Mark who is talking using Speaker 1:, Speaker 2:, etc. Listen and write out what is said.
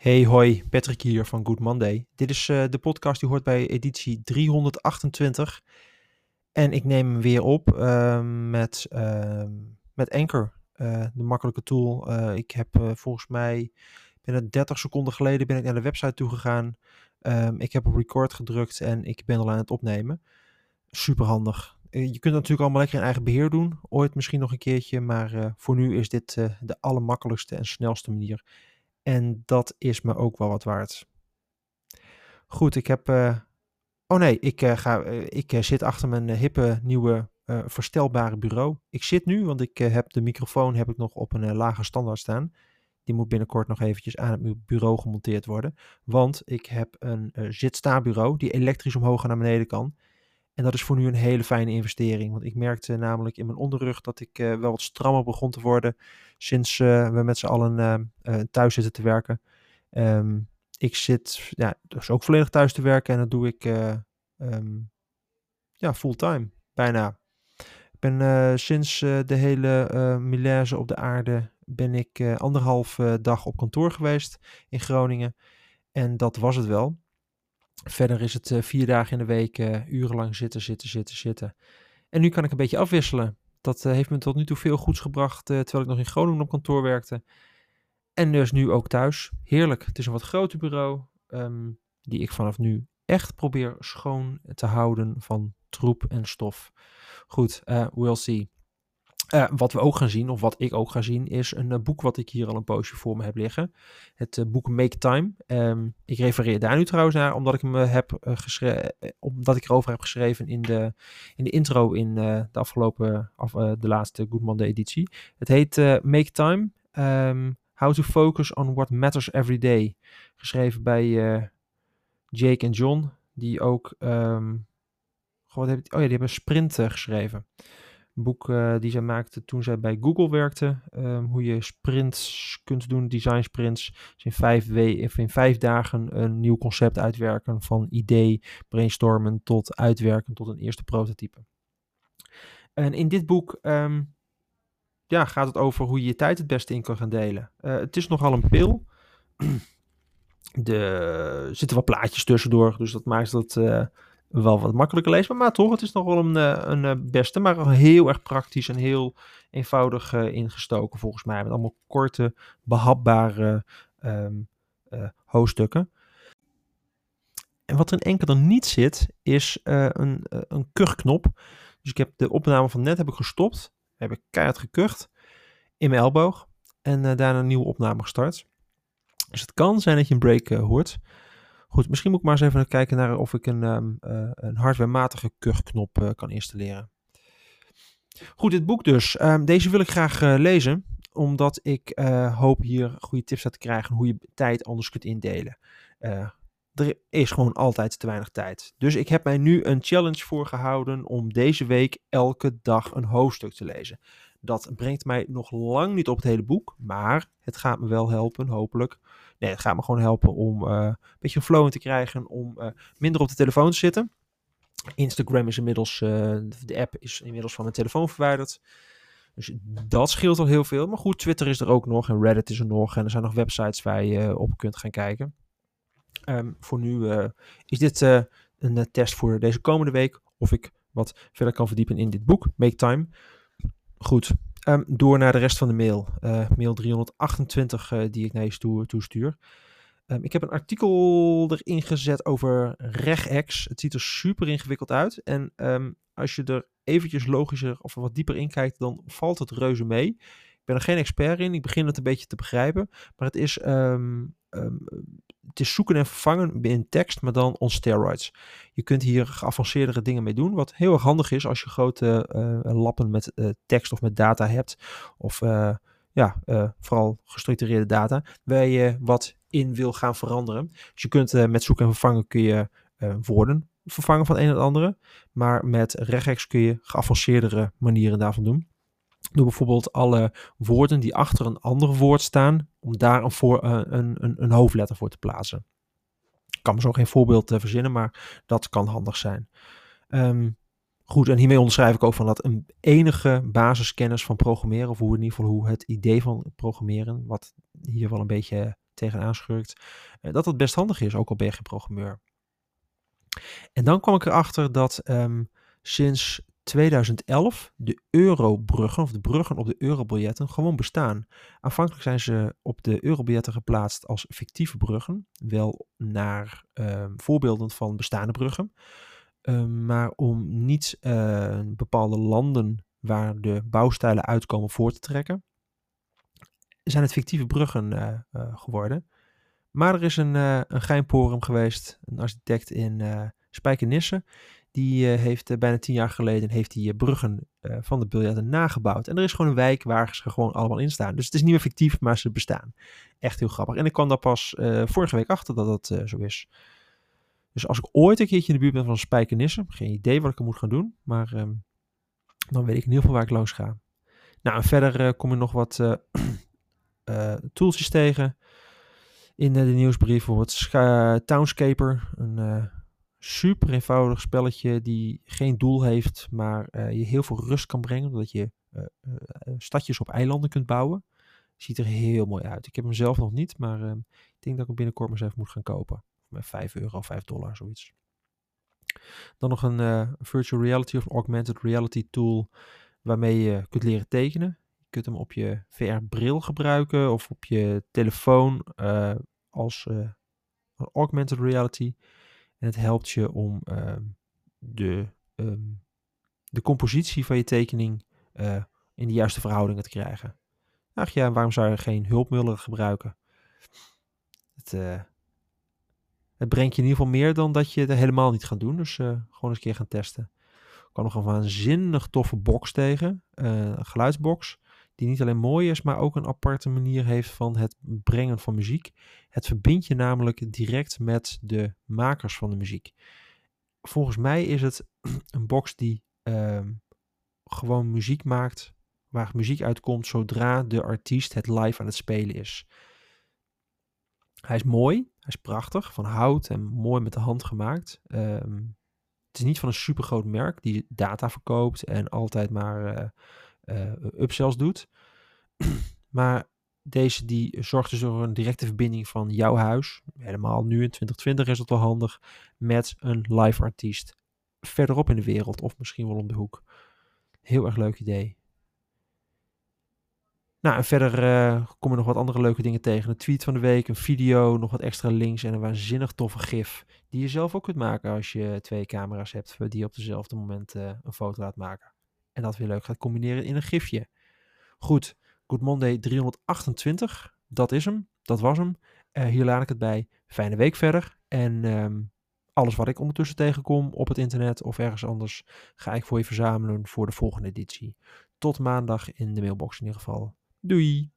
Speaker 1: Hey hoi, Patrick hier van Good Monday. Dit is uh, de podcast die hoort bij editie 328. En ik neem hem weer op uh, met, uh, met Anchor, eh, de makkelijke tool. Eh, ik heb volgens mij, binnen 30 seconden geleden ben ik naar de website toe gegaan. Ehm, ik heb op record gedrukt en ik ben al aan het opnemen. Super handig. je kunt natuurlijk allemaal lekker in eigen beheer doen. Ooit misschien nog een keertje, maar voor nu is dit de allermakkelijkste en snelste manier. En dat is me ook wel wat waard. Goed, ik heb. Uh, oh nee, ik, uh, ga, uh, ik zit achter mijn hippe nieuwe verstelbare bureau. Ik zit nu, want ik heb de microfoon heb ik nog op een lage standaard staan. Die moet binnenkort nog eventjes aan het bureau gemonteerd worden. Want ik heb een zit-sta-bureau die elektrisch omhoog en naar beneden kan. En dat is voor nu een hele fijne investering. Want ik merkte namelijk in mijn onderrug dat ik uh, wel wat strammer begon te worden. Sinds uh, we met z'n allen uh, thuis zitten te werken. Um, ik zit ja, dus ook volledig thuis te werken. En dat doe ik um, ja, fulltime. Bijna. Ik ben sinds de hele uh, op de aarde. Ben ik anderhalf dag op kantoor geweest in Groningen. En dat was het wel. Verder is het uh, vier dagen in de week uh, urenlang zitten, zitten, zitten, zitten. En nu kan ik een beetje afwisselen. Dat uh, heeft me tot nu toe veel goeds gebracht terwijl ik nog in Groningen op kantoor werkte. En dus nu ook thuis. Heerlijk. Het is een wat groter bureau um, die ik vanaf nu echt probeer schoon te houden van troep en stof. Goed, we'll see. Uh, wat we ook gaan zien, of wat ik ook ga zien, is een uh, boek wat ik hier al een poosje voor me heb liggen. Het uh, boek Make Time. Um, ik refereer daar nu trouwens naar, omdat ik hem heb geschreven, omdat ik erover heb geschreven in de, in de intro in de afgelopen, of de laatste Good Monday editie. Het heet Make Time. Um, How to Focus on What Matters Every Day. Geschreven bij Jake en John, die ook, um, goh, oh ja, die hebben Sprint geschreven boek uh, die zij maakte toen zij bij Google werkte. Um, hoe je sprints kunt doen, design sprints. Dus in vijf, in vijf dagen een nieuw concept uitwerken. Van idee, brainstormen tot uitwerken tot een eerste prototype. En in dit boek um, ja, gaat het over hoe je je tijd het beste in kan gaan delen. Uh, het is nogal een pil. Er zitten wat plaatjes tussendoor, dus dat maakt dat... Uh, wel wat makkelijker leesbaar. Maar toch, het is nog wel een, eh, een, eh, beste. Maar heel erg praktisch en heel eenvoudig uh, ingestoken volgens mij. Met allemaal korte, behapbare um, hoofdstukken. En wat in enkel er niet zit, is een, een kuchknop. Dus ik heb de opname van net heb ik gestopt. Heb ik keihard gekucht in mijn elleboog. En daarna een nieuwe opname gestart. Dus het kan zijn dat je een break hoort. Goed, misschien moet ik maar eens even kijken naar of ik een, um, uh, een hardwarematige kuchknop uh, kan installeren. Goed, dit boek dus. Um, deze wil ik graag uh, lezen, omdat ik hoop hier goede tips uit te krijgen hoe je tijd anders kunt indelen. er is gewoon altijd te weinig tijd. Dus ik heb mij nu een challenge voorgehouden om deze week elke dag een hoofdstuk te lezen. Dat brengt mij nog lang niet op het hele boek, maar het gaat me wel helpen, hopelijk, Nee, het gaat me gewoon helpen om uh, een beetje een flow in te krijgen. Om uh, minder op de telefoon te zitten. Instagram is inmiddels, uh, de app is inmiddels van mijn telefoon verwijderd. Dus dat scheelt al heel veel. Maar goed, Twitter is er ook nog en Reddit is er nog. En er zijn nog websites waar je op kunt gaan kijken. Um, voor nu is dit een test voor deze komende week. Of ik wat verder kan verdiepen in dit boek, Make Time. Goed, Um, door naar de rest van de mail. Uh, mail 328 uh, die ik naar je toe, toestuur. Um, ik heb een artikel erin gezet over regex. Het ziet er super ingewikkeld uit. En um, als je er eventjes logischer of wat dieper in kijkt, dan valt het reuze mee. Ik ben er geen expert in. Ik begin het een beetje te begrijpen. Maar het is het is zoeken en vervangen in tekst, maar dan on steroids. Je kunt hier geavanceerdere dingen mee doen, wat heel erg handig is als je grote uh, lappen met uh, tekst of met data hebt. Of uh, ja, vooral gestructureerde data, waar je wat in wil gaan veranderen. Dus je kunt met zoeken en vervangen kun je woorden vervangen van een en andere. Maar met regex kun je geavanceerdere manieren daarvan doen. Door bijvoorbeeld alle woorden die achter een ander woord staan, om daar een, voor, uh, een, een, hoofdletter voor te plaatsen. Ik kan me zo geen voorbeeld uh, verzinnen, maar dat kan handig zijn. Um, goed, en hiermee onderschrijf ik ook van dat een enige basiskennis van programmeren, of hoe in ieder geval hoe het idee van programmeren, wat hier wel een beetje tegenaan schurkt, dat het best handig is, ook al ben je geen programmeur. En dan kwam ik erachter dat ehm, sinds 2011 de eurobruggen, of de bruggen op de eurobiljetten, gewoon bestaan. Aanvankelijk zijn ze op de eurobiljetten geplaatst als fictieve bruggen, wel naar ehm, voorbeelden van bestaande bruggen. Ehm, maar om niet uh, bepaalde landen waar de bouwstijlen uitkomen voor te trekken, zijn het fictieve bruggen uh, uh, geworden. Maar er is een, uh, een geweest, een architect in Spijkenisse, die heeft bijna tien jaar geleden heeft die bruggen van de biljetten nagebouwd. En er is gewoon een wijk waar ze gewoon allemaal in staan. Dus het is niet meer fictief, maar ze bestaan. Echt heel grappig. En ik kwam daar pas vorige week achter dat dat zo is. Dus als ik ooit een keertje in de buurt ben van Spijkenisse, geen idee wat ik er moet gaan doen, maar um, dan weet ik in ieder geval waar ik langs ga. Nou, verder kom je nog wat uh, tegen in de nieuwsbrief. Bijvoorbeeld Townscaper, een super eenvoudig spelletje die geen doel heeft, maar je heel veel rust kan brengen, omdat je stadjes op eilanden kunt bouwen. Ziet er heel mooi uit. Ik heb hem zelf nog niet, maar ehm, ik denk dat ik hem binnenkort maar eens even moet gaan kopen met 5 euro, 5 dollar, zoiets. Dan nog een virtual reality of augmented reality tool waarmee je kunt leren tekenen. Je kunt hem op je VR-bril gebruiken of op je telefoon als augmented reality. En het helpt je om ehm, de, um, de compositie van je tekening in de juiste verhoudingen te krijgen. Ach ja, waarom zou je geen hulpmiddelen gebruiken? Het, het brengt je in ieder geval meer dan dat je het helemaal niet gaat doen. Dus uh, gewoon eens een keer gaan testen. Ik kwam nog een waanzinnig toffe box tegen. Een geluidsbox. Die niet alleen mooi is, maar ook een aparte manier heeft van het brengen van muziek. Het verbindt je namelijk direct met de makers van de muziek. Volgens mij is het een box die uh, gewoon muziek maakt. Waar muziek uitkomt zodra de artiest het live aan het spelen is. Hij is mooi, hij is prachtig, van hout en mooi met de hand gemaakt. Um, het is niet van een supergroot merk die data verkoopt en altijd maar uh, upsells doet. maar deze die zorgt dus voor een directe verbinding van jouw huis, helemaal nu in 2020 is dat wel handig, met een live artiest verderop in de wereld of misschien wel om de hoek. Heel erg leuk idee. Nou, en verder uh, kom je nog wat andere leuke dingen tegen. Een tweet van de week, een video, nog wat extra links en een waanzinnig toffe gif. Die je zelf ook kunt maken als je twee camera's hebt die op dezelfde moment uh, een foto laat maken. En dat weer leuk gaat combineren in een gifje. Goed, Good Monday 328. Dat is hem. Dat was hem. Uh, hier laat ik het bij. Fijne week verder. En um, alles wat ik ondertussen tegenkom op het internet of ergens anders, ga ik voor je verzamelen voor de volgende editie. Tot maandag in de mailbox in ieder geval. Doei!